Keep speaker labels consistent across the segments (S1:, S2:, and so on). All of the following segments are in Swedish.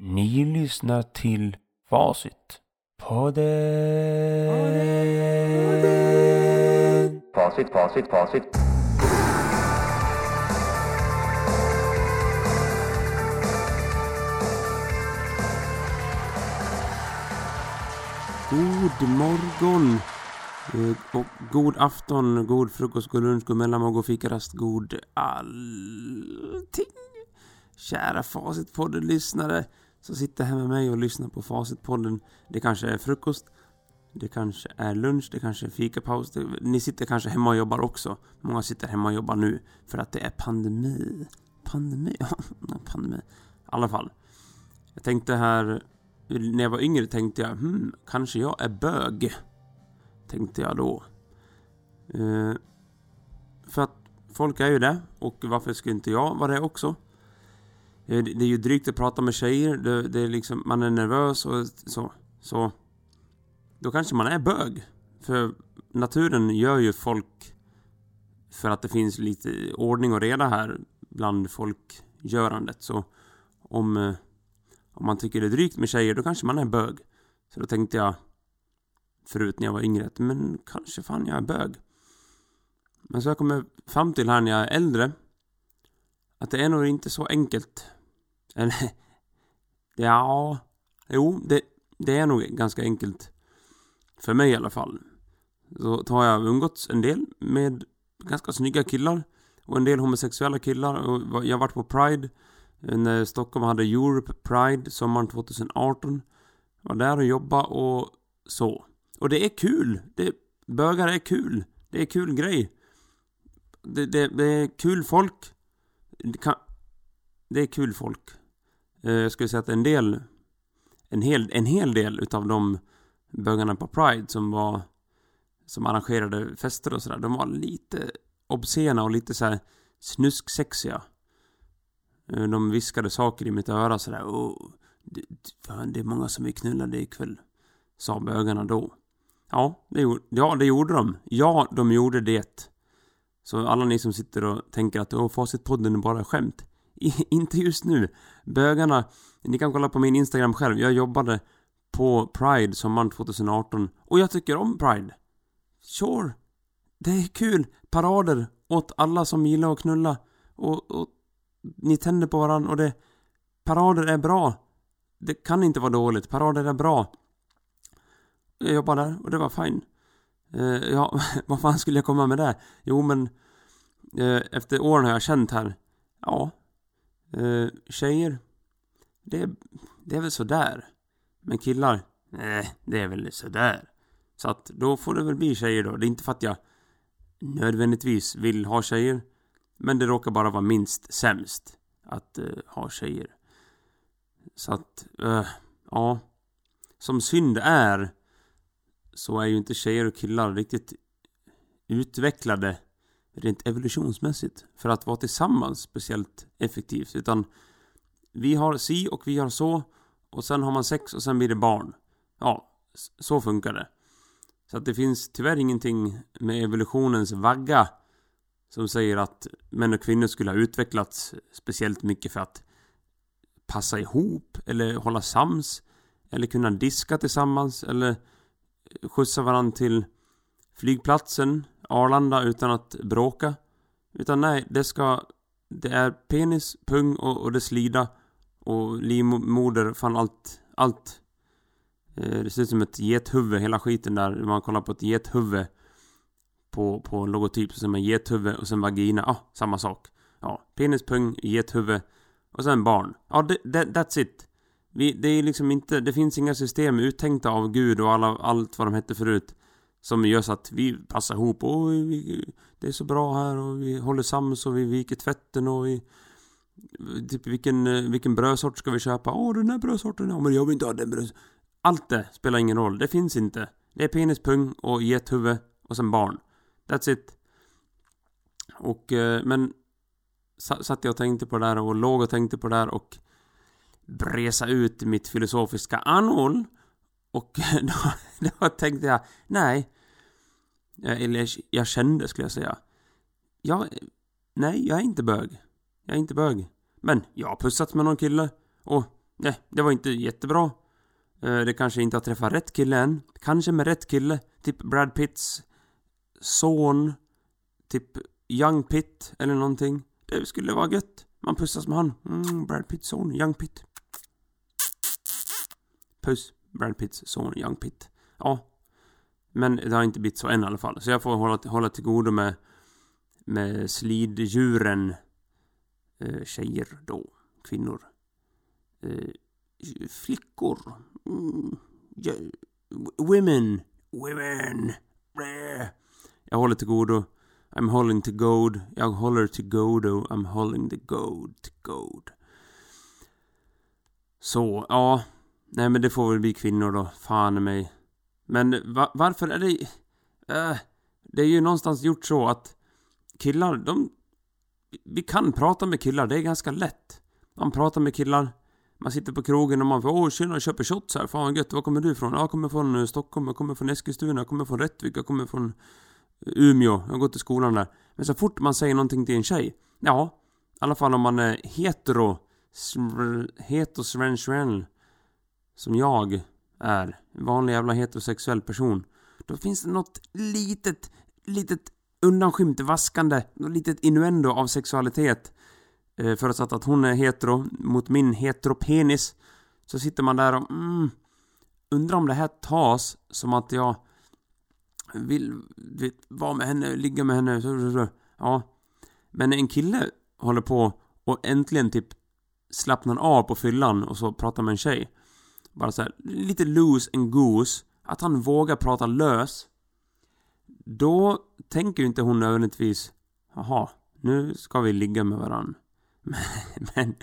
S1: Ni lyssnar till Facit. Podden.
S2: Facit, facit, facit.
S3: God morgon! Eh, Och god afton, god frukost, god lunch, god mellanmål, god fikarast, god allting. Kära Facitpodden-lyssnare så sitta här med mig och lyssna på Facitpodden. Det kanske är frukost, det kanske är lunch, det kanske är fikapaus. Det, ni sitter kanske hemma och jobbar också. Många sitter hemma och jobbar nu för att det är pandemi. Pandemi? Ja, pandemi. I alla fall. Jag tänkte här när jag var yngre tänkte jag, hmm, kanske jag är bög. Tänkte jag då. Eh, för att folk är ju det, och varför skulle inte jag vara det också? Det, det är ju drygt att prata med tjejer, det, det är liksom, man är nervös och så. Så, då kanske man är bög. För naturen gör ju folk för att det finns lite ordning och reda här bland folkgörandet. Så om eh, om man tycker det är drygt med tjejer, då kanske man är bög. Så då tänkte jag förut när jag var yngre att men kanske fan jag är bög. Men så har jag kommit fram till här när jag är äldre att det är nog inte så enkelt. Eller, ja, jo, det, det är nog ganska enkelt. För mig i alla fall. Så har jag umgåtts en del med ganska snygga killar och en del homosexuella killar och jag har varit på Pride när Stockholm hade Europe Pride sommaren 2018. Var där och jobba och så. Och det är kul! Det, bögar är kul. Det är kul grej. Det, det, det är kul folk. Det, kan, det är kul folk. Eh, Jag skulle säga att en del en hel, en hel del utav de bögarna på Pride som var som arrangerade fester och sådär, de var lite obscena och lite såhär snusksexiga. Eh, de viskade saker i mitt öra sådär. Åh, det, fan, det är många som vill knulla dig ikväll. Sa bögarna då. Ja det, gjorde, ja, det gjorde de. Ja, de gjorde det. Så alla ni som sitter och tänker att Åh, Facitpodden är bara skämt. Inte just nu. Bögarna, ni kan kolla på min Instagram själv. Jag jobbade på Pride sommaren 2018. Och jag tycker om Pride. Sure. Det är kul. Parader åt alla som gillar att knulla. Och, och ni tänder på varandra och det... Parader är bra. Det kan inte vara dåligt. Parader är bra. Jag jobbade där och det var fine. Eh, ja, vad fan skulle jag komma med det? Jo, men... Eh, efter åren har jag känt här. Ja. Eh, tjejer. Det, det är väl sådär. Men killar. Nej, det är väl sådär. Så att då får det väl bli tjejer då. Det är inte för att jag nödvändigtvis vill ha tjejer. Men det råkar bara vara minst sämst att eh, ha tjejer. Så att, eh, ja. Som synd är så är ju inte tjejer och killar riktigt utvecklade rent evolutionsmässigt för att vara tillsammans speciellt effektivt. Utan vi har si och vi har så och sen har man sex och sen blir det barn. Ja, så funkar det. Så att det finns tyvärr ingenting med evolutionens vagga som säger att män och kvinnor skulle ha utvecklats speciellt mycket för att passa ihop eller hålla sams eller kunna diska tillsammans eller skjutsa varandra till flygplatsen Arlanda utan att bråka. Utan nej, det ska... Det är penis, pung och, och det slida och livmoder, fan allt, allt. Eh, det ser ut som ett gethuvud, hela skiten där. Man kollar på ett gethuvud på, på en logotyp som är gethuvud och sen vagina. Ja, ah, samma sak. Ja, penis, pung, gethuvud och sen barn. Ja, det, det, that's it. Vi, det är liksom inte, det finns inga system uttänkta av Gud och alla, allt vad de hette förut. Som gör så att vi passar ihop och vi, det är så bra här och vi håller sams och vi viker tvätten och vi... Typ vilken, eh, vilken brödsort ska vi köpa? Åh, den här brödsorten. Ja, men jag vill inte ha den brödsorten. Allt det spelar ingen roll. Det finns inte. Det är penis, pung och gethuvud och sen barn. That's it. Och, eh, men satt jag och tänkte på det där och låg och tänkte på det där och bresa ut mitt filosofiska anhåll. Och då, då tänkte jag, nej. Eh, eller jag kände skulle jag säga. Jag, nej, jag är inte bög. Jag är inte bög. Men jag har pussats med någon kille. Och nej, det var inte jättebra. Eh, det kanske inte har träffat rätt kille än. Kanske med rätt kille. Typ Brad Pitts son. Typ Young Pitt eller någonting. Det skulle vara gött. Man pussas med han. Mm, Brad Pitts son, Young Pitt. Puss, Brad Pitts son, Young Pitt. Ja. Men det har inte blivit så än i alla fall. Så jag får hålla, hålla till godo med, med sliddjuren. Eh, tjejer då. Kvinnor. Eh, flickor. Mm, Yeah. women. Women. Bleh. Jag håller till godo. I'm holding to gold. Jag håller till godo. I'm holding the gold to gold. Så, ja. Nej men det får väl bli kvinnor då. Fan i mig. Men va varför är det... Äh, det är ju någonstans gjort så att killar, de... Vi kan prata med killar, det är ganska lätt. Man pratar med killar. Man sitter på krogen och man får åh tjena, jag köper shots här. Fan vad gött, var kommer du ifrån? Ja, jag kommer från eh, Stockholm, jag kommer från Eskilstuna, jag kommer från Rättvik, jag kommer från eh, Umeå. Jag har gått i skolan där. Men så fort man säger någonting till en tjej. Ja, i alla fall om man är hetero. Hetero Som jag är. En vanlig jävla heterosexuell person. Då finns det något litet, litet undanskymt vaskande. Något litet innuendo av sexualitet eh, förutsatt att hon är hetero mot min heteropenis så sitter man där och mm, undrar om det här tas som att jag vill vet, vara med henne, ligga med henne. Så, så, så. Ja. Men en kille håller på och äntligen typ slappnar av på fyllan och så pratar med en tjej. Bara så här, lite loose and goose. Att han vågar prata lös. Då tänker ju inte hon nödvändigtvis Jaha, nu ska vi ligga med varandra. men,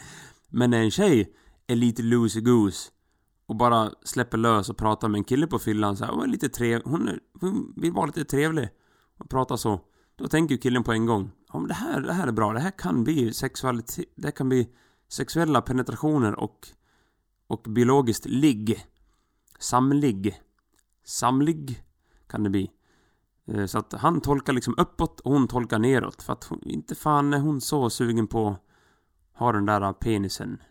S3: men när en tjej är lite loosey-goose och bara släpper lös och pratar med en kille på fyllan så här, hon är lite trev, hon, är, hon vill vara lite trevlig och prata så. Då tänker ju killen på en gång, ja men det här, det här är bra, det här kan bli sexualitet, det här kan bli sexuella penetrationer och, och biologiskt ligg. Samlig. Samlig kan det bli. Eh, så att han tolkar liksom uppåt och hon tolkar neråt. För att hon, inte fan är hon så sugen på att ha den där penisen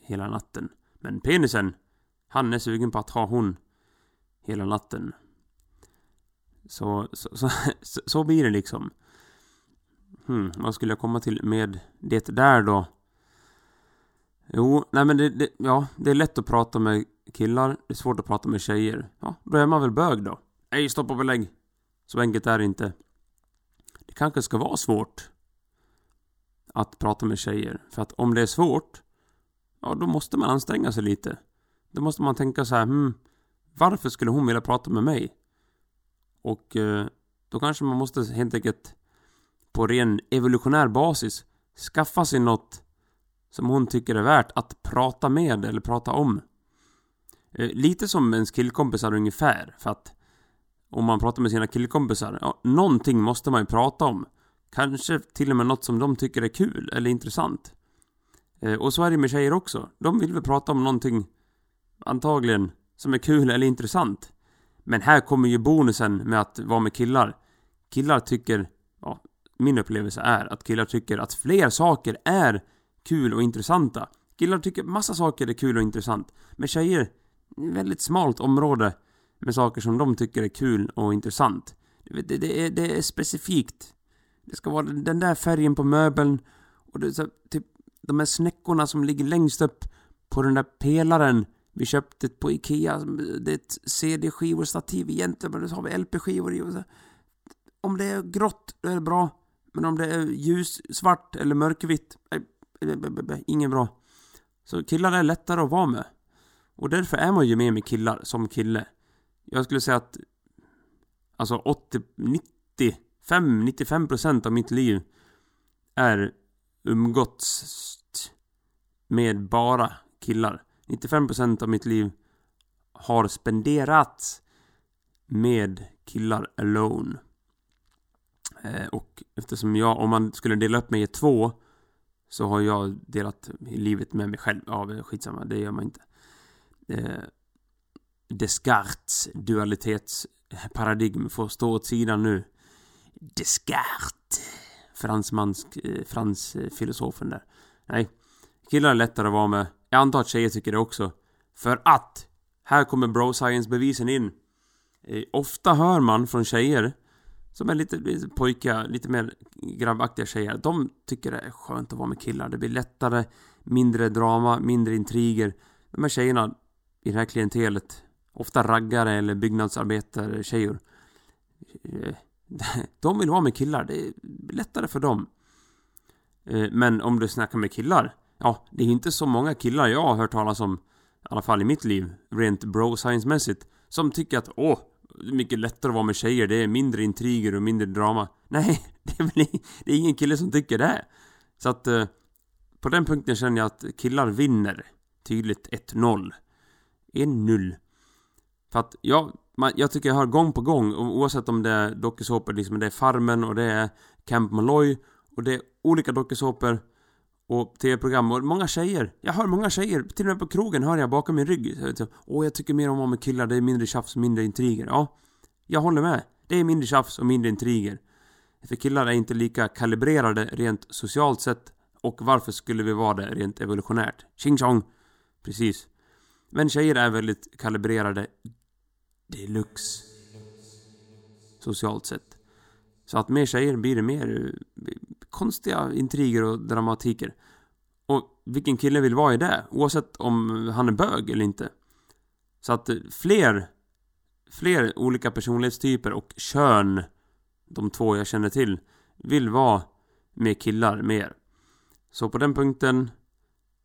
S3: hela natten. Men penisen, han är sugen på att ha hon hela natten. Så, så, så, så blir det liksom. Hmm, vad skulle jag komma till med det där då? Jo, nej men det, det, ja, det är lätt att prata med killar, det är svårt att prata med tjejer. Ja, då är man väl bög då? Nej, stopp och belägg. Så enkelt är det inte. Det kanske ska vara svårt att prata med tjejer. För att om det är svårt, ja då måste man anstränga sig lite. Då måste man tänka så här, hmm, varför skulle hon vilja prata med mig? Och eh, då kanske man måste helt enkelt på ren evolutionär basis skaffa sig något som hon tycker är värt att prata med eller prata om. Eh, lite som ens killkompisar ungefär, för att om man pratar med sina killkompisar, ja, någonting måste man ju prata om. Kanske till och med något som de tycker är kul eller intressant. Eh, och så är det med tjejer också. De vill väl prata om någonting, antagligen, som är kul eller intressant. Men här kommer ju bonusen med att vara med killar. Killar tycker, ja, min upplevelse är att killar tycker att fler saker är kul och intressanta. Killar tycker massa saker är kul och intressant. Men tjejer, väldigt smalt område med saker som de tycker är kul och intressant. Det, det, det, är, det är specifikt. Det ska vara den där färgen på möbeln. Och det så, typ de här snäckorna som ligger längst upp på den där pelaren vi köpte på Ikea. Det är ett CD-skivor-stativ egentligen, men så har vi LP-skivor i. Och så. Om det är grått, då är det bra. Men om det är ljus, svart eller mörkvitt, ingen bra. Så killar är lättare att vara med. Och därför är man ju med med killar som kille. Jag skulle säga att Alltså 80, 90 5-95% av mitt liv är umgåtts med bara killar. 95% av mitt liv har spenderats med killar alone. Eh, och eftersom jag, om man skulle dela upp mig i två så har jag delat livet med mig själv. Ja, skitsamma, det gör man inte. Eh, Descartes dualitetsparadigm får stå åt sidan nu. Descartes. Fransmansk, eh, fransfilosofen eh, där. Nej. Killar är lättare att vara med. Jag antar att tjejer tycker det också. För att, här kommer bro science-bevisen in. Eh, ofta hör man från tjejer som är lite, eh, pojkiga, pojkar, lite mer grabbaktiga tjejer. De tycker det är skönt att vara med killar. Det blir lättare, mindre drama, mindre intriger. De här tjejerna i det här klientelet, ofta raggare eller byggnadsarbetare tjejer eh, de vill vara med killar. Det är lättare för dem. Eh, men om du snackar med killar. Ja, det är inte så många killar jag har hört talas om. I alla fall i mitt liv. Rent bro science-mässigt. Som tycker att åh, det är mycket lättare att vara med tjejer. Det är mindre intriger och mindre drama. Nej, det är, väl, det är ingen kille som tycker det. Så att eh, på den punkten känner jag att killar vinner. Tydligt 1-0. 1-0. För att jag, man, jag tycker jag hör gång på gång, oavsett om det är dokusåpor, liksom det är Farmen och det är Camp Malloy och det är olika dokusåpor och tv-program och många tjejer. Jag hör många tjejer, till och med på krogen hör jag bakom min rygg. Liksom, Åh, jag tycker mer om att vara med killar, det är mindre tjafs, och mindre intriger. Ja, jag håller med. Det är mindre tjafs och mindre intriger. För killar är inte lika kalibrerade rent socialt sett. Och varför skulle vi vara det rent evolutionärt? Tjing tjong! Precis. Men tjejer är väldigt kalibrerade deluxe. Socialt sett. Så att med tjejer blir det mer eh, konstiga intriger och dramatiker. Och vilken kille vill vara i det? Oavsett om han är bög eller inte. Så att fler Fler olika personlighetstyper och kön De två jag känner till Vill vara med killar mer. Så på den punkten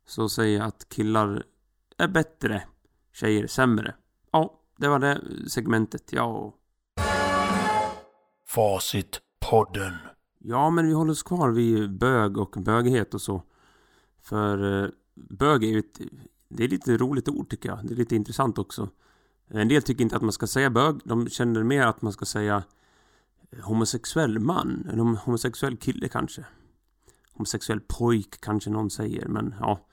S3: Så säger jag att killar är bättre Tjejer sämre. Ja, det var det segmentet, ja.
S1: Facitpodden.
S3: Ja, men vi håller oss kvar vid bög och bögighet och så. För eh, bög är ju ett... Det är lite roligt ord tycker jag. Det är lite intressant också. En del tycker inte att man ska säga bög. De känner mer att man ska säga eh, homosexuell man. Eller homosexuell kille kanske. Homosexuell pojk kanske någon säger, men ja.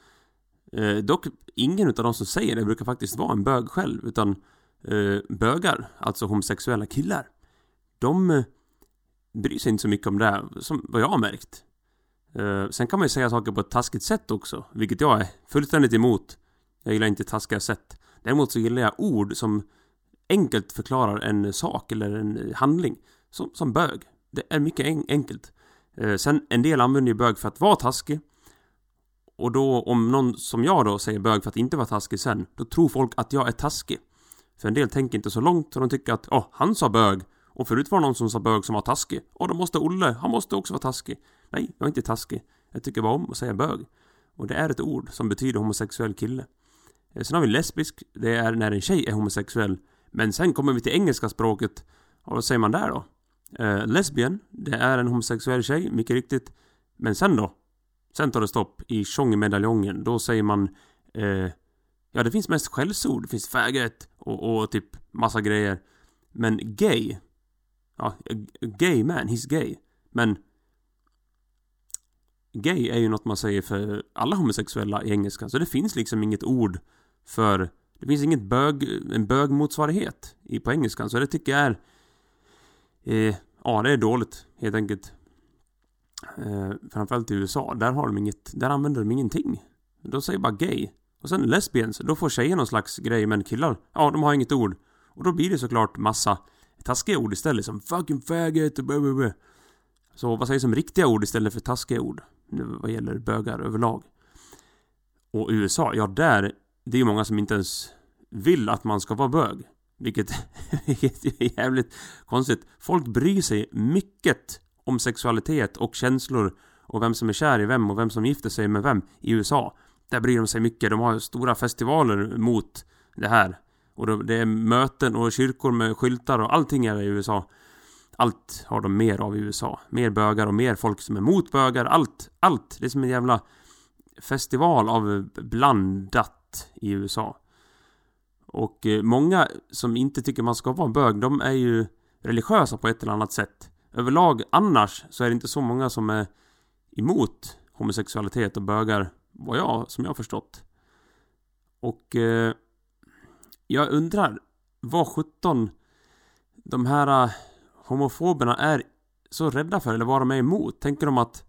S3: Eh, dock, ingen av de som säger det brukar faktiskt vara en bög själv, utan eh, bögar, alltså homosexuella killar, de eh, bryr sig inte så mycket om det, som vad jag har märkt. Uh, sen kan man ju säga saker på ett taskigt sätt också, vilket jag är fullständigt emot. Jag gillar inte taskiga sätt. Däremot så gillar jag ord som enkelt förklarar en sak eller en handling. Som, som bög. Det är mycket en enkelt. Uh, sen en del använder ju bög för att vara taskig. Och då om någon som jag då säger bög för att inte vara taskig sen, då tror folk att jag är taskig. För en del tänker inte så långt och de tycker att åh, oh, han sa bög. Och förut var det någon som sa bög som var taskig. Och då måste Olle, han måste också vara taskig. Nej, jag är inte taskig. Jag tycker bara om att säga bög. Och det är ett ord som betyder homosexuell kille. Eh, sen har vi lesbisk, det är när en tjej är homosexuell. Men sen kommer vi till engelska språket. Och vad säger man där då? Eh, lesbian, det är en homosexuell tjej, mycket riktigt. Men sen då? Sen tar det stopp i tjongmedaljongen. Då säger man... Eh, ja, det finns mest skällsord. Det finns faggot och, och typ massa grejer. Men gay. Ja, gay man, he's gay. Men... Gay är ju något man säger för alla homosexuella i engelska. Så det finns liksom inget ord för... Det finns inget bög, en bögmotsvarighet i, på engelskan. Så det tycker jag är... Eh, ja, det är dåligt helt enkelt. Eh, framförallt i USA, där har de inget, där använder de ingenting. De säger bara gay. Och sen lesbians, då får tjejer någon slags grej, men killar, ja, de har inget ord. Och då blir det såklart massa taskiga ord istället, som fucking faggot och blablabla. Så vad sägs om riktiga ord istället för taskiga ord? Vad gäller bögar överlag. Och USA, ja där, det är ju många som inte ens vill att man ska vara bög. Vilket, vilket är jävligt konstigt. Folk bryr sig mycket om sexualitet och känslor och vem som är kär i vem och vem som gifter sig med vem i USA. Där bryr de sig mycket. De har stora festivaler mot det här. Och det är möten och kyrkor med skyltar och allting är i USA. Allt har de mer av i USA. Mer bögar och mer folk som är mot bögar. Allt, allt. Det är som en jävla festival av blandat i USA. Och eh, många som inte tycker man ska vara bög, de är ju religiösa på ett eller annat sätt. Överlag annars så är det inte så många som är emot homosexualitet och bögar, vad jag, som jag har förstått. Och eh, jag undrar vad sjutton de här uh, homofoberna är så rädda för, eller vad de är emot. Tänker de att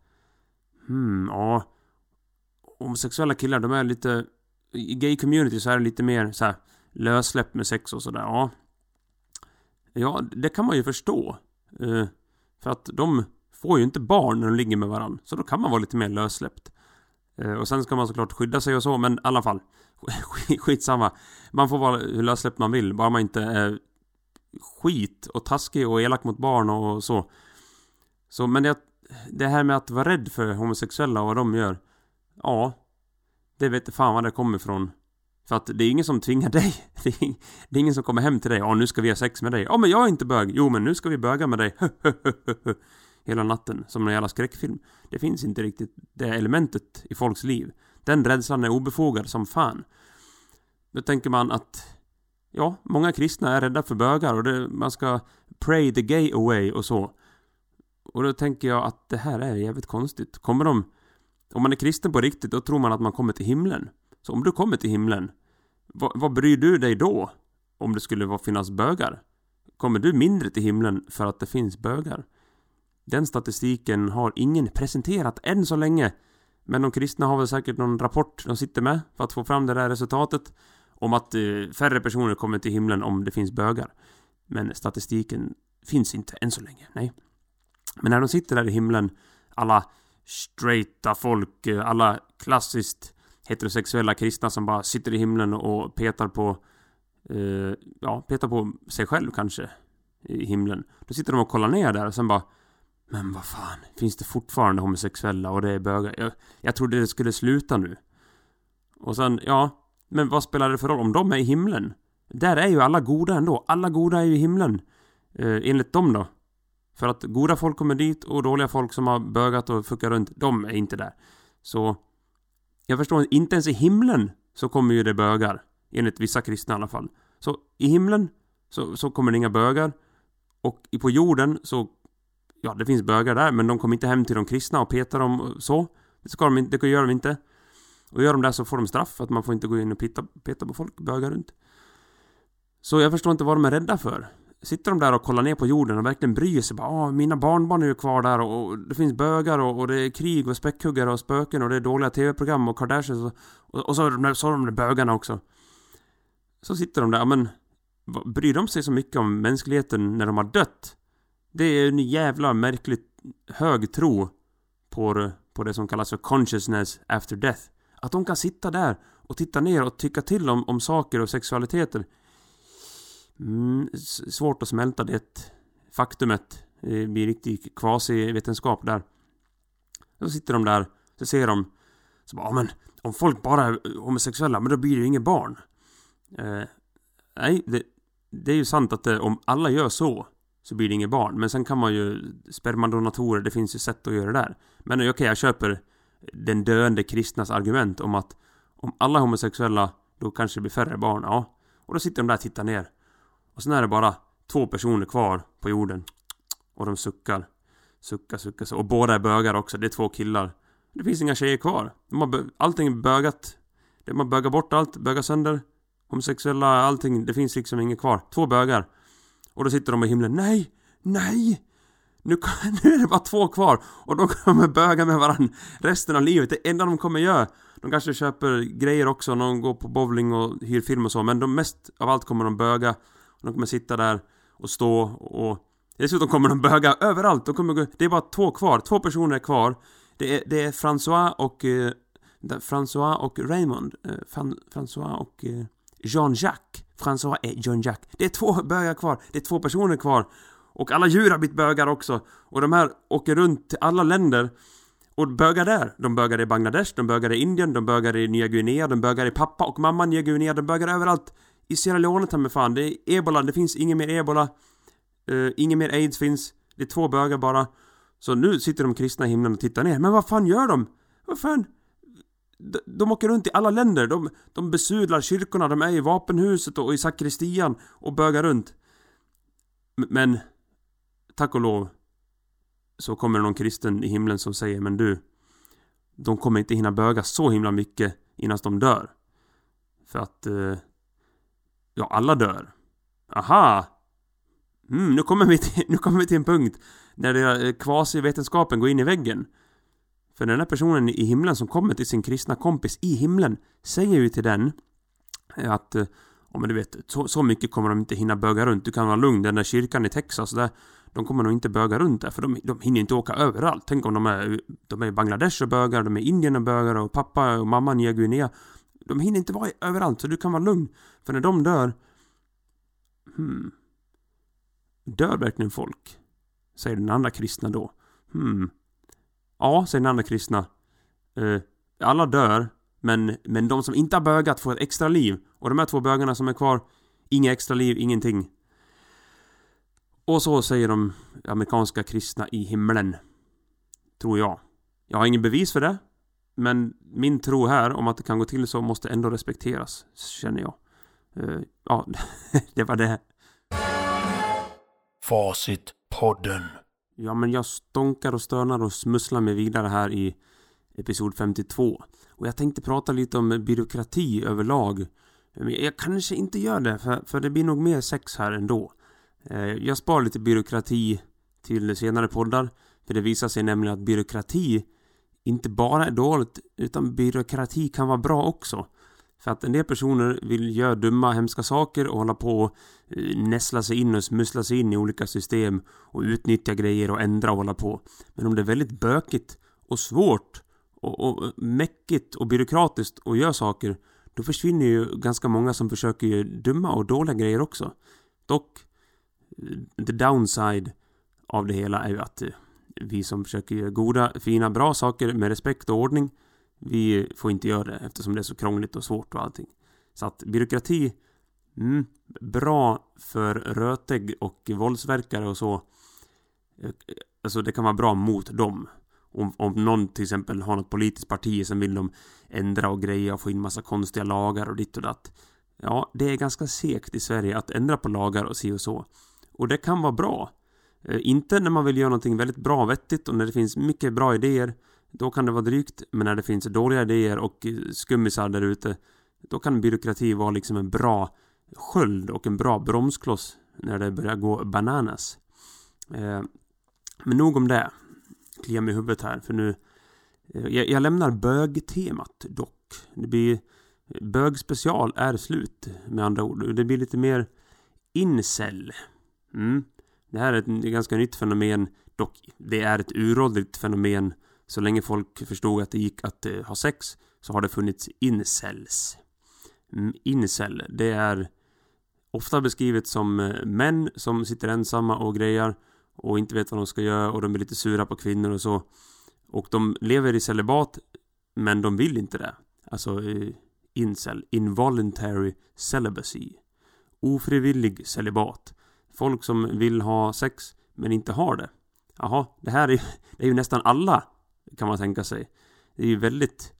S3: hmm, ja, homosexuella killar, de är lite i gay-community så är det lite mer så här lössläppt med sex och sådär. Ja. Ja, det kan man ju förstå. Uh, för att de får ju inte barn när de ligger med varandra. Så då kan man vara lite mer lössläppt. Eh, och sen ska man såklart skydda sig och så, men i alla fall. Skitsamma. Man får vara hur lössläppt man vill, bara man inte är skit och taskig och elak mot barn och så. Så, men det, det här med att vara rädd för homosexuella och vad de gör. Ja. Det vet fan var det kommer ifrån. För att det är ingen som tvingar dig. Det är, det är ingen som kommer hem till dig. Ja, nu ska vi ha sex med dig. Ja, men jag är inte bög. Jo, men nu ska vi böga med dig. Hela natten. Som en jävla skräckfilm. Det finns inte riktigt det elementet i folks liv. Den rädslan är obefogad som fan. Då tänker man att Ja, många kristna är rädda för bögar och det, man ska pray the gay away och så. Och då tänker jag att det här är jävligt konstigt. Kommer de... Om man är kristen på riktigt, då tror man att man kommer till himlen. Så om du kommer till himlen, vad, vad bryr du dig då? Om det skulle finnas bögar? Kommer du mindre till himlen för att det finns bögar? Den statistiken har ingen presenterat än så länge. Men de kristna har väl säkert någon rapport de sitter med för att få fram det där resultatet. Om att eh, färre personer kommer till himlen om det finns bögar. Men statistiken finns inte än så länge, nej. Men när de sitter där i himlen, alla straighta folk, eh, alla klassiskt heterosexuella kristna som bara sitter i himlen och petar på eh, ja, petar på sig själv kanske i himlen. Då sitter de och kollar ner där och sen bara men vad fan, finns det fortfarande homosexuella och det är bögar? Jag, jag trodde det skulle sluta nu. Och sen, ja, men vad spelar det för roll om de är i himlen? Där är ju alla goda ändå. Alla goda är ju i himlen. Eh, enligt dem då. För att goda folk kommer dit och dåliga folk som har bögat och fuckat runt, de är inte där. Så... Jag förstår inte ens i himlen så kommer ju det bögar. Enligt vissa kristna i alla fall. Så i himlen så, så kommer det inga bögar. Och på jorden så... Ja, det finns bögar där, men de kommer inte hem till de kristna och petar dem så. Det ska de inte, det gör de inte. Och gör de det så får de straff att man får inte gå in och peta, peta på folk, bögar runt. Så jag förstår inte vad de är rädda för. Sitter de där och kollar ner på jorden och verkligen bryr sig bara Åh, mina barnbarn är ju kvar där och, det finns bögar och, och, det är krig och späckhuggare och spöken och det är dåliga tv-program och Kardashians och, och, och så har de, där, så de där bögarna också. Så sitter de där, men bryr de sig så mycket om mänskligheten när de har dött? Det är en jävla märkligt hög tro på, på det som kallas för consciousness after death. Att de kan sitta där och titta ner och tycka till om, om saker och sexualiteter. Mm, svårt att smälta det faktumet. Det blir riktig kvasivetenskap där. Så sitter de där, så ser de så bara, men om folk bara är homosexuella, men då blir det ju inget barn. Eh, nej, det, det är ju sant att det, om alla gör så, så blir det inget barn. Men sen kan man ju, spermadonatorer, det finns ju sätt att göra det där. Men okej, okay, jag köper den döende kristnas argument om att om alla är homosexuella, då kanske det blir färre barn. Ja. Och då sitter de där och tittar ner. Och sen är det bara två personer kvar på jorden. Och de suckar. Suckar, suckar, Och båda är bögar också. Det är två killar. Det finns inga tjejer kvar. De har allting är bögat. De har bögat bort allt, bögat sönder. Homosexuella, allting. Det finns liksom inget kvar. Två bögar. Och då sitter de i himlen. Nej! Nej! Nu, nu är det bara två kvar och de kommer böga med varandra resten av livet. Det enda de kommer göra. De kanske köper grejer också de går på bowling och hyr film och så. Men de mest av allt kommer de böga. De kommer sitta där och stå och... Dessutom kommer de böga överallt. De kommer gå, det är bara två kvar. Två personer är kvar. Det är, det är François och... Eh, François och Raymond. Eh, Fran, François och eh, Jean-Jacques. François är John Jack. Det är två bögar kvar. Det är två personer kvar. Och alla djur har blivit bögar också. Och de här åker runt till alla länder och bögar där. De bögar i Bangladesh, de bögar i Indien, de bögar i Nya Guinea, de bögar i pappa och mamma Nya Guinea, de bögar överallt. I Sierra Leone ta mig fan, det är ebola, det finns ingen mer ebola. Uh, ingen mer aids finns. Det är två bögar bara. Så nu sitter de kristna i himlen och tittar ner. Men vad fan gör de? Vad fan? De, de åker runt i alla länder. De, de besudlar kyrkorna, de är i vapenhuset och i sakristian och bögar runt. Men tack och lov så kommer det någon kristen i himlen som säger men du de kommer inte hinna böga så himla mycket innan de dör. För att eh, ja, alla dör. Aha! Mm, nu kommer vi till, nu kommer vi till en punkt när eh, kvasivetenskapen går in i väggen. För den här personen i himlen som kommer till sin kristna kompis i himlen säger ju till den eh, att eh, Ja men du vet, så, så mycket kommer de inte hinna böga runt. Du kan vara lugn, den där kyrkan i Texas där de kommer nog inte böga runt där för de, de hinner inte åka överallt. Tänk om de är, de är i Bangladesh och bögar, de är i Indien och bögar och pappa och mamma Nya Guinea. De hinner inte vara överallt så du kan vara lugn. För när de dör... Hmm. Dör verkligen folk? Säger den andra kristna då. Hmm. Ja, säger den andra kristna. Eh, alla dör, men, men de som inte har bögat får ett extra liv. Och de här två bögarna som är kvar, inga extra liv, ingenting. Och så säger de amerikanska kristna i himlen. Tror jag. Jag har ingen bevis för det. Men min tro här om att det kan gå till så måste ändå respekteras, känner jag. Uh, ja, det var det.
S1: Facitpodden.
S3: Ja, men jag stonkar och stönar och smusslar mig vidare här i episod 52. Och jag tänkte prata lite om byråkrati överlag. Men jag kanske inte gör det, för, för det blir nog mer sex här ändå. Eh, jag sparar lite byråkrati till senare poddar. För det visar sig nämligen att byråkrati inte bara är dåligt, utan byråkrati kan vara bra också. För att en del personer vill göra dumma, hemska saker och hålla på och näsla sig in och smussla sig in i olika system och utnyttja grejer och ändra och hålla på. Men om det är väldigt bökigt och svårt och, och mäckigt och byråkratiskt och gör saker då försvinner ju ganska många som försöker göra dumma och dåliga grejer också. Dock, eh, the downside av det hela är ju att eh, vi som försöker göra goda, fina, bra saker med respekt och ordning vi får inte göra det eftersom det är så krångligt och svårt och allting. Så att byråkrati, mm, bra för rötägg och våldsverkare och så. Alltså det kan vara bra mot dem. Om, om någon till exempel har något politiskt parti som vill de ändra och greja och få in massa konstiga lagar och ditt och datt. Ja, det är ganska segt i Sverige att ändra på lagar och si och så. Och det kan vara bra. Eh, inte när man vill göra någonting väldigt bra och vettigt och när det finns mycket bra idéer. Då kan det vara drygt. Men när det finns dåliga idéer och skummisar där ute. Då kan byråkrati vara liksom en bra sköld och en bra bromskloss när det börjar gå bananas. Eh, men nog om det klia mig i huvudet här för nu eh, jag, jag lämnar bögtemat dock. Det blir Bögspecial är slut med andra ord. Det blir lite mer incel. Mm. Det här är ett ganska nytt fenomen. Dock, det är ett uråldrigt fenomen. Så länge folk förstod att det gick att eh, ha sex så har det funnits incels. Incel, det är ofta beskrivet som eh, män som sitter ensamma och grejar och inte vet vad de ska göra och de är lite sura på kvinnor och så. Och de lever i celibat men de vill inte det. Alltså eh, incel, involuntary celibacy. Ofrivillig celibat. Folk som vill ha sex men inte har det. Jaha, det här är, det är ju nästan alla kan man tänka sig. Det är ju väldigt,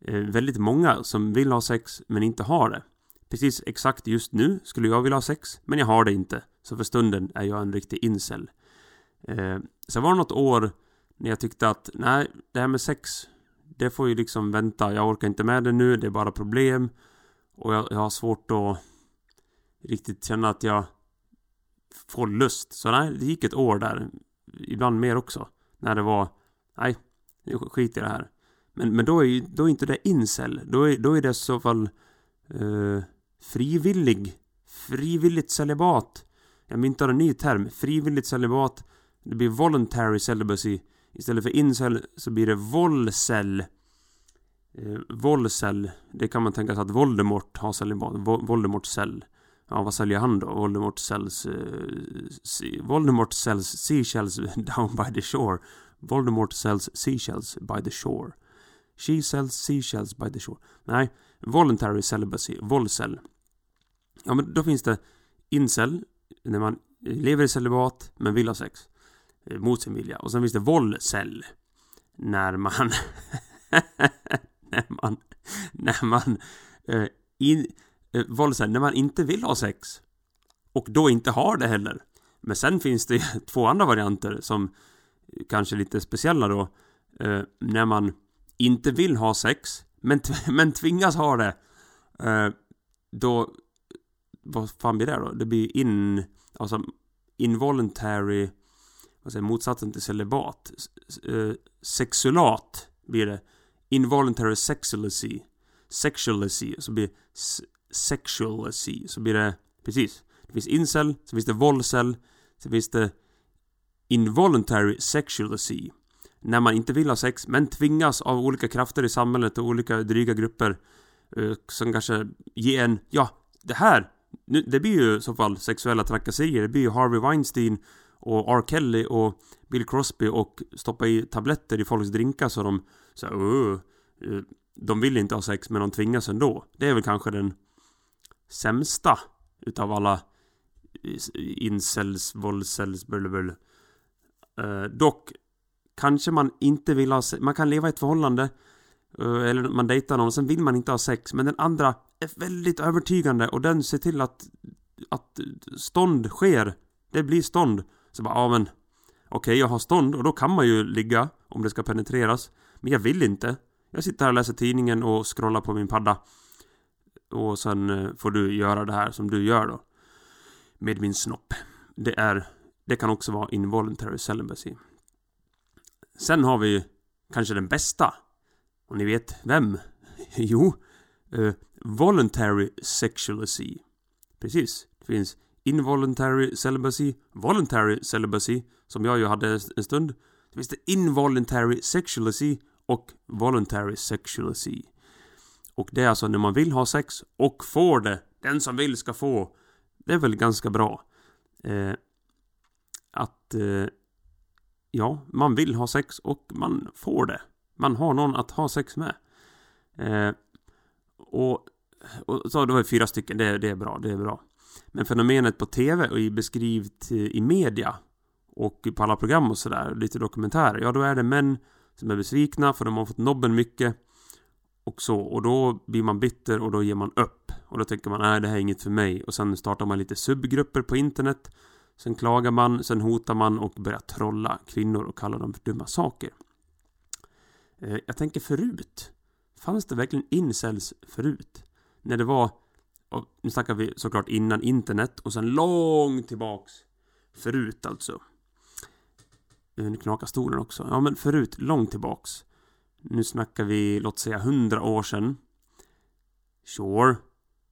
S3: eh, väldigt många som vill ha sex men inte har det. Precis exakt just nu skulle jag vilja ha sex men jag har det inte. Så för stunden är jag en riktig incel. Eh, sen var det något år när jag tyckte att nej, det här med sex det får ju liksom vänta. Jag orkar inte med det nu. Det är bara problem. Och jag, jag har svårt att riktigt känna att jag får lust. Så nej, det gick ett år där. Ibland mer också. När det var nej, skit i det här. Men, men då, är, då är inte det incel. Då är, då är det i så fall eh, frivillig. Frivilligt celibat. Jag myntar en ny term. Frivilligt celibat det blir voluntary celibacy. Istället för incel så blir det volcel. Eh, volcel. Det kan man tänka sig att Voldemort har celibat. Voldemort cell. Ja, vad säljer han då? Voldemort sells... Eh, Voldemort sells seashells down by the shore. Voldemort sells seashells by the shore. She sells seashells by the shore. Nej, voluntary celibacy. Volcel. Ja, men då finns det incel. När man lever i celibat men vill ha sex. Eh, mot sin vilja. Och sen finns det volcell När man... när man... När man... Eh, in, eh, när man inte vill ha sex. Och då inte har det heller. Men sen finns det två andra varianter som kanske lite speciella då. Eh, när man inte vill ha sex, men, men tvingas ha det. Eh, då... Vad fan blir det då? Det blir in... Alltså involuntary vad säger motsatsen till celibat. Eh, sexulat blir det involuntary sexualacy, sexualacy, så blir det så blir det precis. Det finns incel, så finns det volcel, så finns det involuntary sexuality. När man inte vill ha sex, men tvingas av olika krafter i samhället och olika dryga grupper eh, som kanske ger en, ja, det här, nu, det blir ju i så fall sexuella trakasserier. Det blir ju Harvey Weinstein och R. Kelly och Bill Crosby och stoppa i tabletter i folks drinkar så de så här, uh, uh, de vill inte ha sex men de tvingas ändå. Det är väl kanske den sämsta utav alla eh, incels, våldsels, blablabla. Eh, dock kanske man inte vill ha sex. Man kan leva i ett förhållande uh, eller man dejtar någon och sen vill man inte ha sex men den andra är väldigt övertygande och den ser till att att stånd sker. Det blir stånd. Så bara, ja men Okej, okay, jag har stånd och då kan man ju ligga om det ska penetreras. Men jag vill inte. Jag sitter här och läser tidningen och scrollar på min padda. Och sen eh, får du göra det här som du gör då. Med min snopp. Det är... Det kan också vara involuntary celibacy. Sen har vi kanske den bästa. Och ni vet vem? jo, uh, voluntary sexuality. Precis. Det finns involuntary celibacy, voluntary celibacy, som jag ju hade en stund. Det finns det involuntary sexuality och voluntary sexuality. Och det är alltså när man vill ha sex och får det. Den som vill ska få. Det är väl ganska bra. Eh, att... Eh, ja, man vill ha sex och man får det. Man har någon att ha sex med. Eh, och, och så det var fyra stycken. Det, det är bra, det är bra. Men fenomenet på TV och i beskrivet eh, i media och på alla program och sådär, lite dokumentärer, ja då är det män som är besvikna för de har fått nobben mycket och så, och då blir man bitter och då ger man upp. Och då tänker man, nej det här är inget för mig. Och sen startar man lite subgrupper på internet. Sen klagar man, sen hotar man och börjar trolla kvinnor och kalla dem för dumma saker. Eh, jag tänker förut. Fanns det verkligen incels förut? När det var nu snackar vi såklart innan internet och sen långt tillbaks Förut alltså eh, Nu knakar stolen också Ja men förut, långt tillbaks Nu snackar vi, låt säga hundra år sedan Sure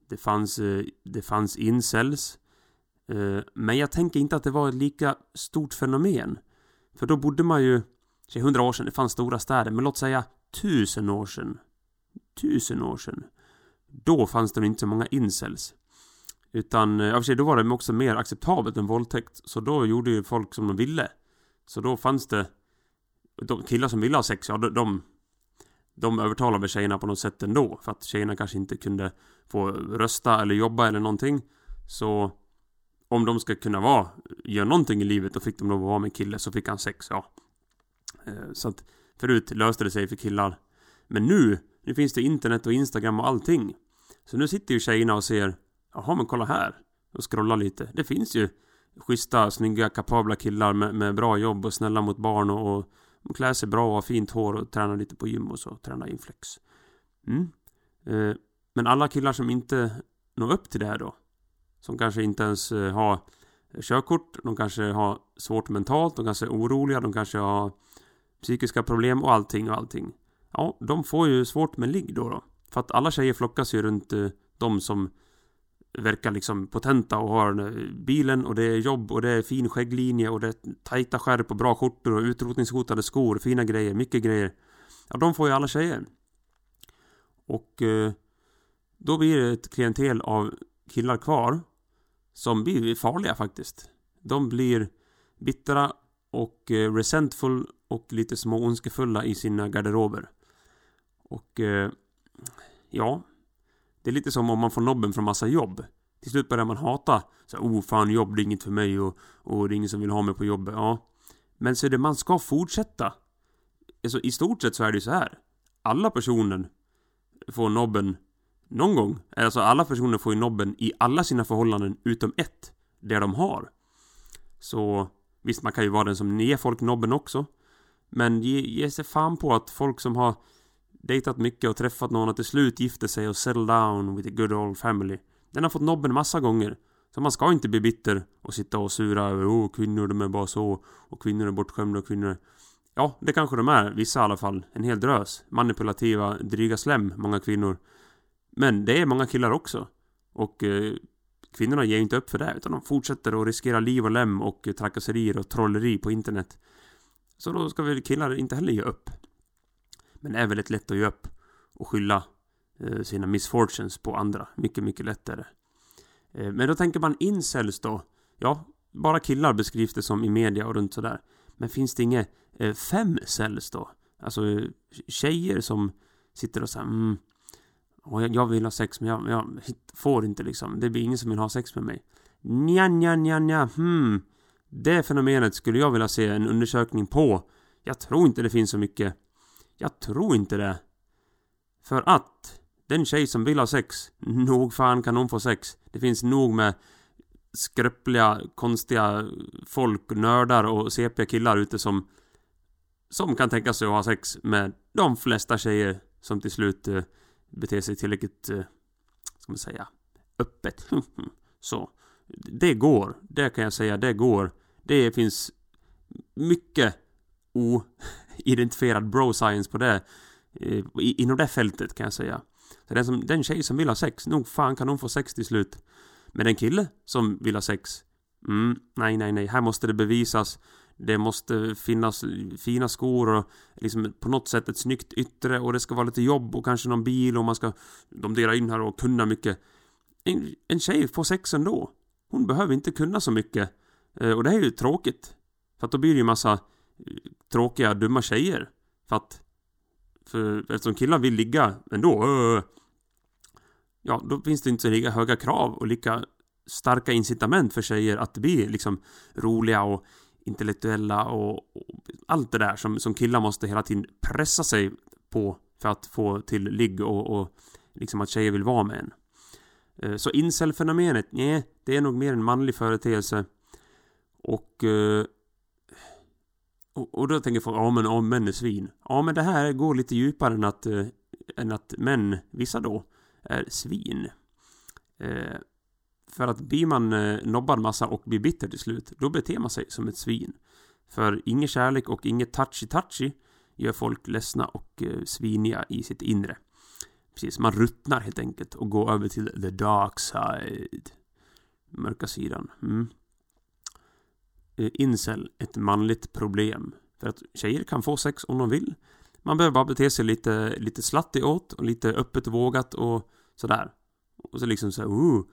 S3: Det fanns, eh, det fanns incels Eh, men jag tänker inte att det var ett lika stort fenomen För då bodde man ju Hundra år sedan, det fanns stora städer Men låt säga tusen år sedan Tusen år sedan då fanns det inte så många incels. Utan, eh, ja, för sig, då var det också mer acceptabelt än våldtäkt. Så då gjorde ju folk som de ville. Så då fanns det de killar som ville ha sex, ja de, de övertalade väl tjejerna på något sätt ändå. För att tjejerna kanske inte kunde få rösta eller jobba eller någonting. Så om de ska kunna vara, göra någonting i livet, då fick de lov att vara med en kille, så fick han sex, ja. Eh, så att förut löste det sig för killar. Men nu nu finns det internet och Instagram och allting. Så nu sitter ju tjejerna och ser Jaha men kolla här. Och scrollar lite. Det finns ju schyssta, snygga, kapabla killar med, med bra jobb och snälla mot barn och, och de klär sig bra och har fint hår och tränar lite på gym och så. Tränar inflex. Mm. Eh, men alla killar som inte når upp till det här då. Som kanske inte ens eh, har körkort. De kanske har svårt mentalt. De kanske är oroliga. De kanske har psykiska problem och allting och allting. Ja, de får ju svårt med ligg då, då. För att alla tjejer flockas ju runt eh, de som verkar liksom potenta och har eh, bilen och det är jobb och det är fin skägglinje och det är tajta skärp och bra skjortor och utrotningshotade skor, fina grejer, mycket grejer. Ja, de får ju alla tjejer. Och eh, då blir det ett klientel av killar kvar som blir farliga faktiskt. De blir bittra och eh, resentful och lite små ondskefulla i sina garderober. Och eh, ja, det är lite som om man får nobben från massa jobb. Till slut börjar man hata. Så oh fan jobb det är inget för mig och, och det är ingen som vill ha mig på jobbet. Ja. Men så är det man ska fortsätta. Alltså i stort sett så är det ju så här. Alla personer får nobben någon gång. Alltså alla personer får ju nobben i alla sina förhållanden utom ett. Det de har. Så visst man kan ju vara den som ger folk nobben också. Men ge, ge sig fan på att folk som har dejtat mycket och träffat någon och till slut gifter sig och settle down with a good old family. Den har fått nobben massa gånger. Så man ska inte bli bitter och sitta och sura över oh, kvinnor de är bara så och kvinnor är bortskämda och kvinnor Ja, det kanske de är. Vissa i alla fall. En hel drös. Manipulativa, dryga slem, många kvinnor. Men det är många killar också. Och eh, kvinnorna ger inte upp för det. Utan de fortsätter att riskera liv och lem och trakasserier och trolleri på internet. Så då ska väl killar inte heller ge upp. Men det är väldigt lätt att ge upp. Och skylla eh, sina misfortunes på andra. Mycket, mycket lättare. Eh, men då tänker man incels då. Ja, bara killar beskrivs det som i media och runt sådär. Men finns det inga eh, fem cells då? Alltså tjejer som sitter och säger mm, och jag vill ha sex men jag, jag, får inte liksom. Det blir ingen som vill ha sex med mig. Nja, nja, nja, nja, hmm. Det fenomenet skulle jag vilja se en undersökning på. Jag tror inte det finns så mycket. Jag tror inte det. För att den tjej som vill ha sex, nog fan kan hon få sex. Det finns nog med skröpliga, konstiga folk, nördar och CP-killar ute som som kan tänka sig att ha sex med de flesta tjejer som till slut uh, beter sig tillräckligt, uh, ska man säga, öppet. Så. Det går. Det kan jag säga, det går. Det finns mycket oidentifierad bro-science på det. Eh, inom det fältet kan jag säga. Så den, som, den tjej som vill ha sex, nog fan kan hon få sex till slut. Men den kille som vill ha sex, mm, nej, nej, nej, här måste det bevisas. Det måste finnas fina skor och liksom på något sätt ett snyggt yttre och det ska vara lite jobb och kanske någon bil och man ska domdera in här och kunna mycket. En, en tjej får sex ändå. Hon behöver inte kunna så mycket. Eh, och det är ju tråkigt. För att då blir det ju massa eh, tråkiga, dumma tjejer. För att... För eftersom killar vill ligga ändå. Eh, ja, då finns det inte så lika höga krav och lika starka incitament för tjejer att bli liksom roliga och intellektuella och, och allt det där som, som killar måste hela tiden pressa sig på för att få till ligg och, och liksom att tjejer vill vara med en. Eh, så incel-fenomenet, nej, det är nog mer en manlig företeelse. Och... Eh, och, då tänker folk, ja men om män är svin. Ja men det här går lite djupare än att, eh, än att män, vissa då, är svin. För att blir man eh, nobbad massa och blir bitter till slut, då beter man sig som ett svin. För ingen kärlek och inget touchy-touchy gör folk ledsna och eh, sviniga i sitt inre. Precis, man ruttnar helt enkelt och går över till the dark side. Mörka sidan. Mm. Eh, incel, ett manligt problem. För att tjejer kan få sex om de vill. Man behöver bara bete sig lite, lite slattig åt och lite öppet och vågat och sådär. Och så liksom såhär, uh,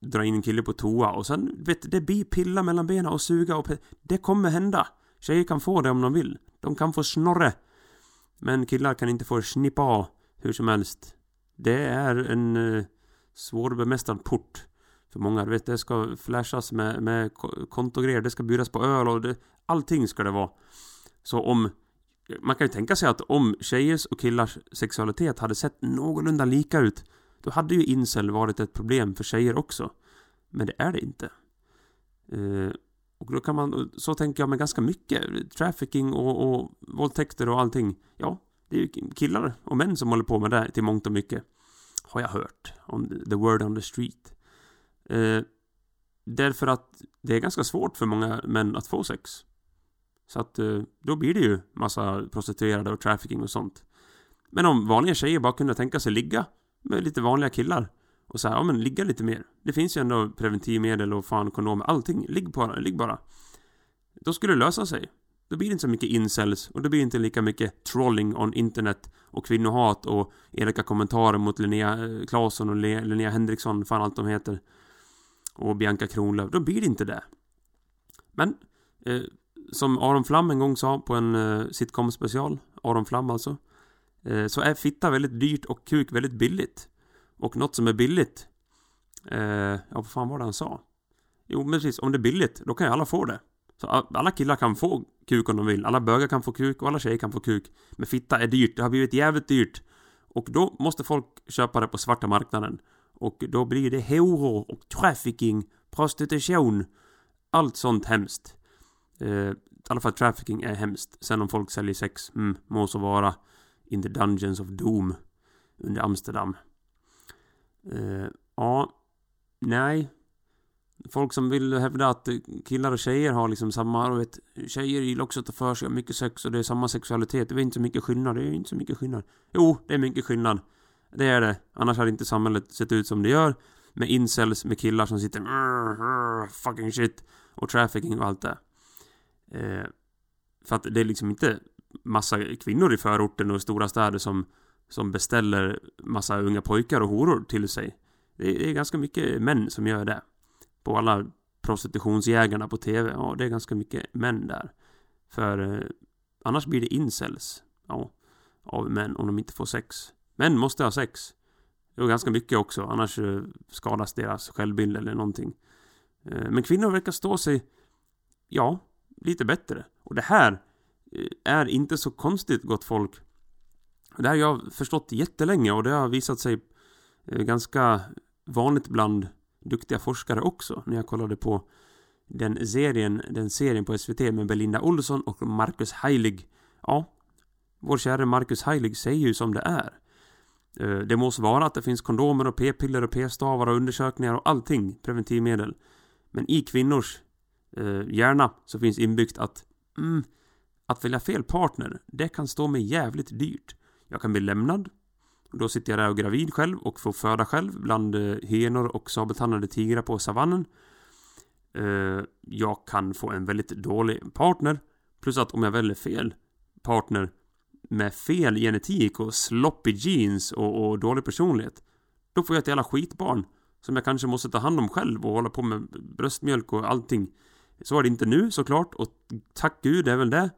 S3: dra in en kille på toa och sen, vet det blir pilla mellan benen och suga och Det kommer hända. Tjejer kan få det om de vill. De kan få snorre. Men killar kan inte få snippa av hur som helst. Det är en eh, svårbemästrad port för många. Du vet, det ska flashas med, med kontogrejer, det ska bjudas på öl och det, allting ska det vara. Så om man kan ju tänka sig att om tjejers och killars sexualitet hade sett någorlunda lika ut då hade ju incel varit ett problem för tjejer också. Men det är det inte. Eh, och då kan man, så tänker jag med ganska mycket. Trafficking och, och våldtäkter och allting. Ja, det är ju killar och män som håller på med det till mångt och mycket. Har jag hört. On the word on the street. Eh, därför att det är ganska svårt för många män att få sex. Så att eh, då blir det ju massa prostituerade och trafficking och sånt. Men om vanliga tjejer bara kunde tänka sig ligga med lite vanliga killar och så här, ja men ligga lite mer. Det finns ju ändå preventivmedel och fan kondomer, allting. Ligg bara, ligg bara. Då skulle det lösa sig. Då blir det inte så mycket incels och då blir det inte lika mycket trolling on internet och kvinnohat och elaka kommentarer mot Linnea eh, Claesson och Linnea Henriksson, fan allt de heter. Och Bianca Kronlöf. Då blir det inte det. Men eh, som Aron Flam en gång sa på en eh, sitcom special, Aron Flam alltså, Eh, så är fitta väldigt dyrt och kuk väldigt billigt. Och något som är billigt, eh, ja vad fan var det han sa? Jo men precis, om det är billigt, då kan ju alla få det. Så alla killar kan få kuk om de vill, alla bögar kan få kuk och alla tjejer kan få kuk. Men fitta är dyrt, det har blivit jävligt dyrt. Och då måste folk köpa det på svarta marknaden. Och då blir det horor och trafficking, prostitution, allt sånt hemskt. Eh, i alla fall trafficking är hemskt. Sen om folk säljer sex, mm, må så vara. In the Dungeons of Doom. Under Amsterdam. Uh, ja, nej. Folk som vill hävda att killar och tjejer har liksom samma, och vet, tjejer gillar också att ta för sig av mycket sex och det är samma sexualitet. Det är inte så mycket skillnad, det är inte så mycket skillnad. Jo, det är mycket skillnad. Det är det. Annars hade inte samhället sett ut som det gör. Med incels, med killar som sitter fucking shit och trafficking och allt det. Eh, för att det är liksom inte massa kvinnor i förorten och i stora städer som, som beställer massa unga pojkar och horor till sig. Det är ganska mycket män som gör det. På alla prostitutionsjägarna på TV. Ja, det är ganska mycket män där. För eh, annars blir det incels. Ja, av män om de inte får sex. Män måste ha sex. Och ganska mycket också, annars eh, skadas deras självbild eller någonting. Eh, men kvinnor verkar stå sig, ja, lite bättre. Och det här är inte så konstigt, gott folk. Det här har jag förstått jättelänge och det har visat sig eh, ganska vanligt bland duktiga forskare också. När jag kollade på den serien, den serien på SVT med Belinda Olsson och Marcus Heilig. Ja, vår käre Marcus Heilig säger ju som det är. Eh, det måste vara att det finns kondomer och p-piller och p-stavar och undersökningar och allting preventivmedel. Men i kvinnors eh, hjärna så finns inbyggt att mm, att välja fel partner, det kan stå mig jävligt dyrt. Jag kan bli lämnad. Då sitter jag där och gravid själv och får föda själv bland eh, hyenor och sabeltandade tigrar på savannen. Eh, jag kan få en väldigt dålig partner. Plus att om jag väljer fel partner med fel genetik och sloppy jeans och, och dålig personlighet. Då får jag ett jävla skitbarn. Som jag kanske måste ta hand om själv och hålla på med bröstmjölk och allting. Så är det inte nu såklart och tack gud det är väl det.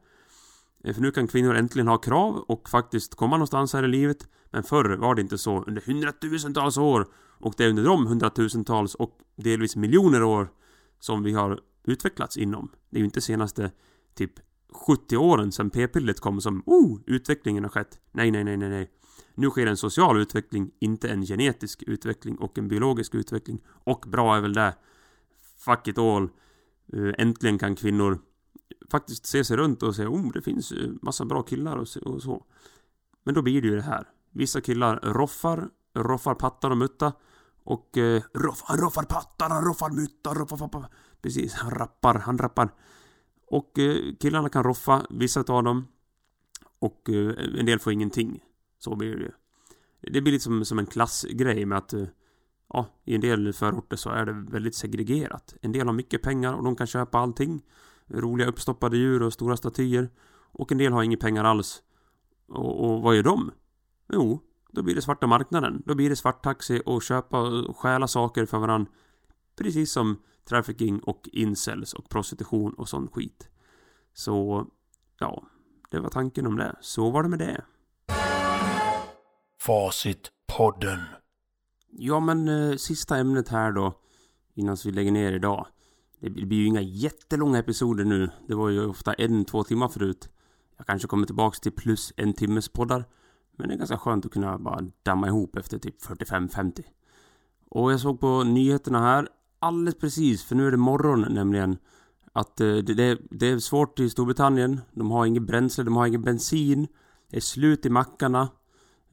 S3: Eh, för nu kan kvinnor äntligen ha krav och faktiskt komma någonstans här i livet. Men förr var det inte så under hundratusentals år. Och det är under de hundratusentals och delvis miljoner år som vi har utvecklats inom. Det är ju inte senaste typ 70 åren sedan p-pillret kom som oh, utvecklingen har skett. Nej, nej, nej, nej, nej. Nu sker en social utveckling, inte en genetisk utveckling och en biologisk utveckling. Och bra är väl det. Fuck it all. Eh, äntligen kan kvinnor faktiskt se sig runt och säga oh, det finns ju massa bra killar och, så. Men då blir det ju det här. Vissa killar roffar, roffar pattar och mutta. Och eh, roff, han roffar pattar, han roffar mutta, roffar, roffar, Precis, han rappar, han rappar. Och eh, killarna kan roffa, vissa av dem. Och eh, en del får ingenting. Så blir det ju. Det blir lite som, som en klassgrej med att eh, ja, i en del förorter så är det väldigt segregerat. En del har mycket pengar och de kan köpa allting. Roliga uppstoppade djur och stora statyer. Och en del har inga pengar alls. Och, och vad gör de? Jo, då blir det svarta marknaden. Då blir det svart taxi och köpa och stjäla saker för varandra. Precis som trafficking och incels och prostitution och sån skit. Så, ja, det var tanken om det. Så var det med det.
S1: Facitpodden.
S3: Ja, men eh, sista ämnet här då. Innan vi lägger ner idag. Det blir ju inga jättelånga episoder nu. Det var ju ofta en, två timmar förut. Jag kanske kommer tillbaks till plus en timmes poddar. Men det är ganska skönt att kunna bara damma ihop efter typ 45-50. Och jag såg på nyheterna här alldeles precis, för nu är det morgon nämligen. Att eh, det, det, det, är svårt i Storbritannien. De har inget bränsle, de har ingen bensin. Det är slut i mackarna.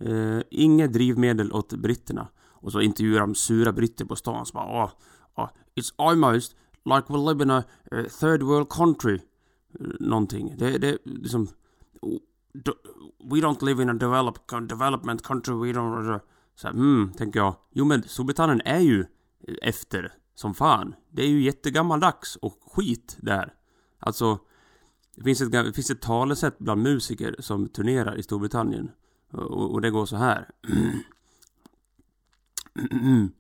S3: Eh, inget drivmedel åt britterna. Och så intervjuar de sura britter på stan. som bara, oh, oh, It's almost like we live in a third world country. Uh, någonting. Det, det liksom... We don't live in a develop, development country. We don't... Uh, så här, mm, tänker jag. Jo men Storbritannien är ju efter som fan. Det är ju jättegammaldags och skit där. Alltså, det finns ett, det finns ett talesätt bland musiker som turnerar i Storbritannien. Och, och det går så här. Mm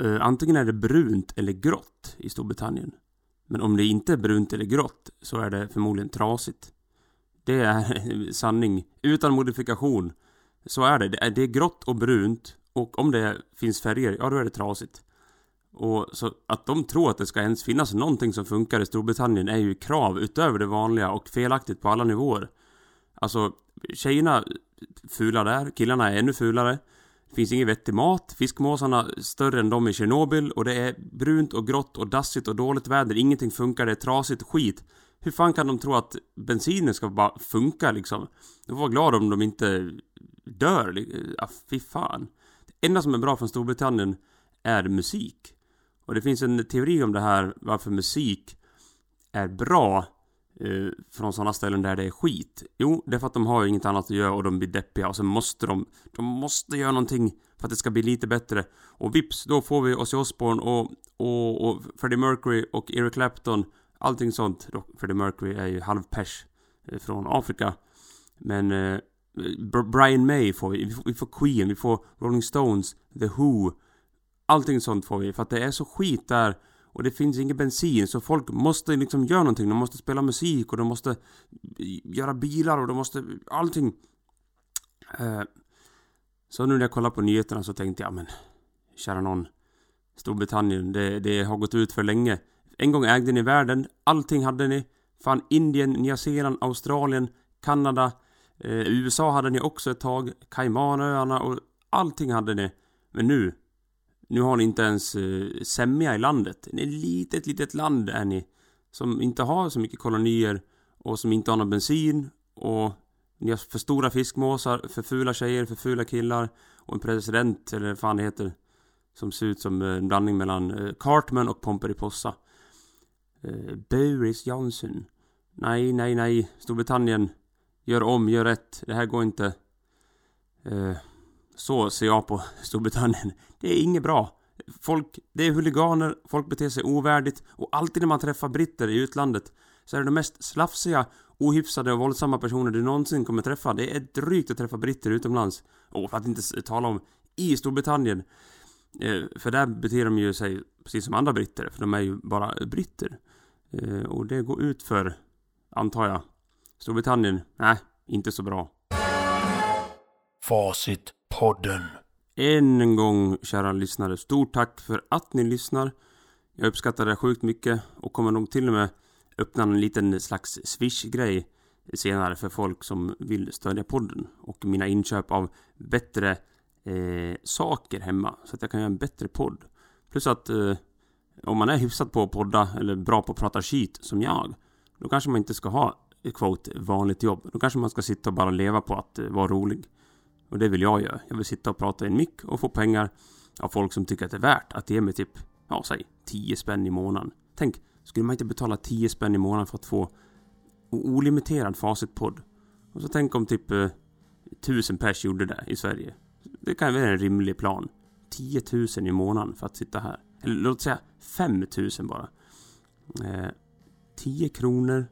S3: uh, antingen är det brunt eller grått i Storbritannien. Men om det inte är brunt eller grått så är det förmodligen trasigt. Det är sanning utan modifikation. Så är det. Det är, det är grått och brunt och om det finns färger, ja då är det trasigt. Och så att de tror att det ska ens finnas någonting som funkar i Storbritannien är ju krav utöver det vanliga och felaktigt på alla nivåer. Alltså, tjejerna fula där, killarna är ännu fulare. Det finns ingen vettig mat, fiskmåsarna större än de i Tjernobyl och det är brunt och grått och dassigt och dåligt väder, ingenting funkar, det är trasigt skit. Hur fan kan de tro att bensinen ska bara funka liksom? De får vara glada om de inte dör. Ja, ah, fy fan. Det enda som är bra från Storbritannien är musik. Och det finns en teori om det här varför musik är bra eh, från sådana ställen där det är skit. Jo, det är för att de har inget annat att göra och de blir deppiga och så måste de, de måste göra någonting för att det ska bli lite bättre. Och vips, då får vi Ozzy Osbourne och, och, och Freddie Mercury och Eric Clapton. Allting sånt. Freddie Mercury är ju halvpers eh, från Afrika. Men eh, Brian May får vi, vi får Queen, vi får Rolling Stones, The Who. Allting sånt får vi, för att det är så skit där. Och det finns ingen bensin, så folk måste liksom göra någonting. De måste spela musik och de måste göra bilar och de måste... Allting. Eh, så nu när jag kollade på nyheterna så tänkte jag, men... Kära någon. Storbritannien, det, det har gått ut för länge. En gång ägde ni världen, allting hade ni. Fan, Indien, Nya Zeeland, Australien, Kanada, eh, USA hade ni också ett tag. Caymanöarna och allting hade ni. Men nu, nu har ni inte ens eh, uh, sämja i landet. Ni är ett litet, litet land är ni. Som inte har så mycket kolonier och som inte har någon bensin och ni har för stora fiskmåsar, för fula tjejer, för fula killar och en president, eller vad fan det heter, som ser ut som eh, en blandning mellan eh, Cartman och Pomperipossa. Eh, Boris Johnson. Nej, nej, nej. Storbritannien. Gör om, gör rätt. Det här går inte. Eh, så ser jag på Storbritannien. Det är inget bra. Folk, det är huliganer, folk beter sig ovärdigt och alltid när man träffar britter i utlandet så är det de mest slafsiga, ohyfsade och våldsamma personer du någonsin kommer träffa. Det är drygt att träffa britter utomlands. Och för att inte tala om i Storbritannien. Eh, för där beter de ju sig precis som andra britter, för de är ju bara britter. Eh, och det går ut för, antar jag. Storbritannien, nej, inte så bra.
S1: Facit podden.
S3: Än en gång, kära lyssnare, stort tack för att ni lyssnar. Jag uppskattar det sjukt mycket och kommer nog till och med öppna en liten slags swish-grej senare för folk som vill stödja podden och mina inköp av bättre eh, saker hemma så att jag kan göra en bättre podd. Plus att eh, om man är hyfsat på att podda eller bra på att prata skit som jag då kanske man inte ska ha ett quote vanligt jobb. Då kanske man ska sitta och bara leva på att eh, vara rolig. Och det vill jag göra. Jag vill sitta och prata i en mick och få pengar av folk som tycker att det är värt att ge mig typ, ja säg 10 spänn i månaden. Tänk, skulle man inte betala 10 spänn i månaden för att få olimiterad Facitpodd? Och så tänk om typ eh, 1000 pers gjorde det i Sverige. Det kan väl vara en rimlig plan. 10 000 i månaden för att sitta här. Eller låt säga 5 000 bara. Eh, 10 kronor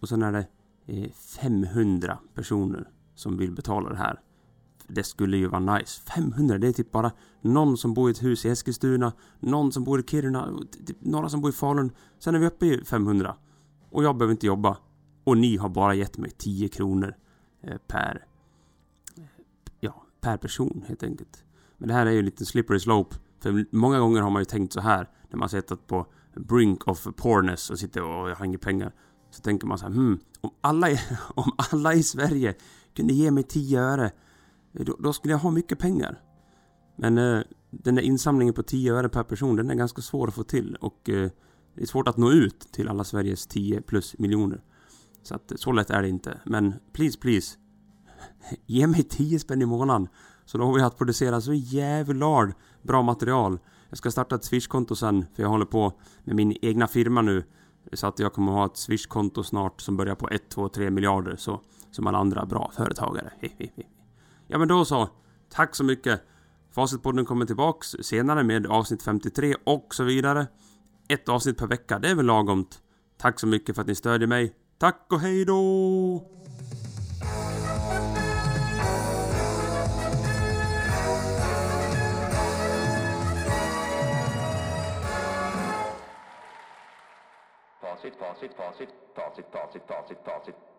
S3: och sen är det eh, 500 personer som vill betala det här. Det skulle ju vara nice. 500, det är typ bara någon som bor i ett hus i Eskilstuna, någon som bor i Kiruna, typ några som bor i Falun. Sen är vi uppe i 500. Och jag behöver inte jobba. Och ni har bara gett mig 10 kronor eh, per ja, per person helt enkelt. Men det här är ju lite slippery slope. För många gånger har man ju tänkt så här när man suttit på brink of poorness och sitter och jag har inga pengar. Så tänker man så här, hmm, om alla, i, om alla i Sverige kunde ge mig 10 öre, då, då, skulle jag ha mycket pengar. Men eh, den där insamlingen på 10 öre per person, den är ganska svår att få till och eh, det är svårt att nå ut till alla Sveriges 10 plus miljoner. Så att så lätt är det inte. Men please, please. Ge mig 10 spänn i månaden. Så då har vi att producera så jävlar bra material. Jag ska starta ett Swish-konto sen, för jag håller på med min egna firma nu. Så att jag kommer ha ett Swish-konto snart som börjar på 1, 2, 3 miljarder. Så, som alla andra bra företagare. Ja men då så. Tack så mycket. Facitpodden kommer tillbaks senare med avsnitt 53 och så vidare. Ett avsnitt per vecka, det är väl lagomt. Tack så mycket för att ni stödjer mig. Tack och hej då!
S2: Facit, facit, facit, facit, facit, facit, facit.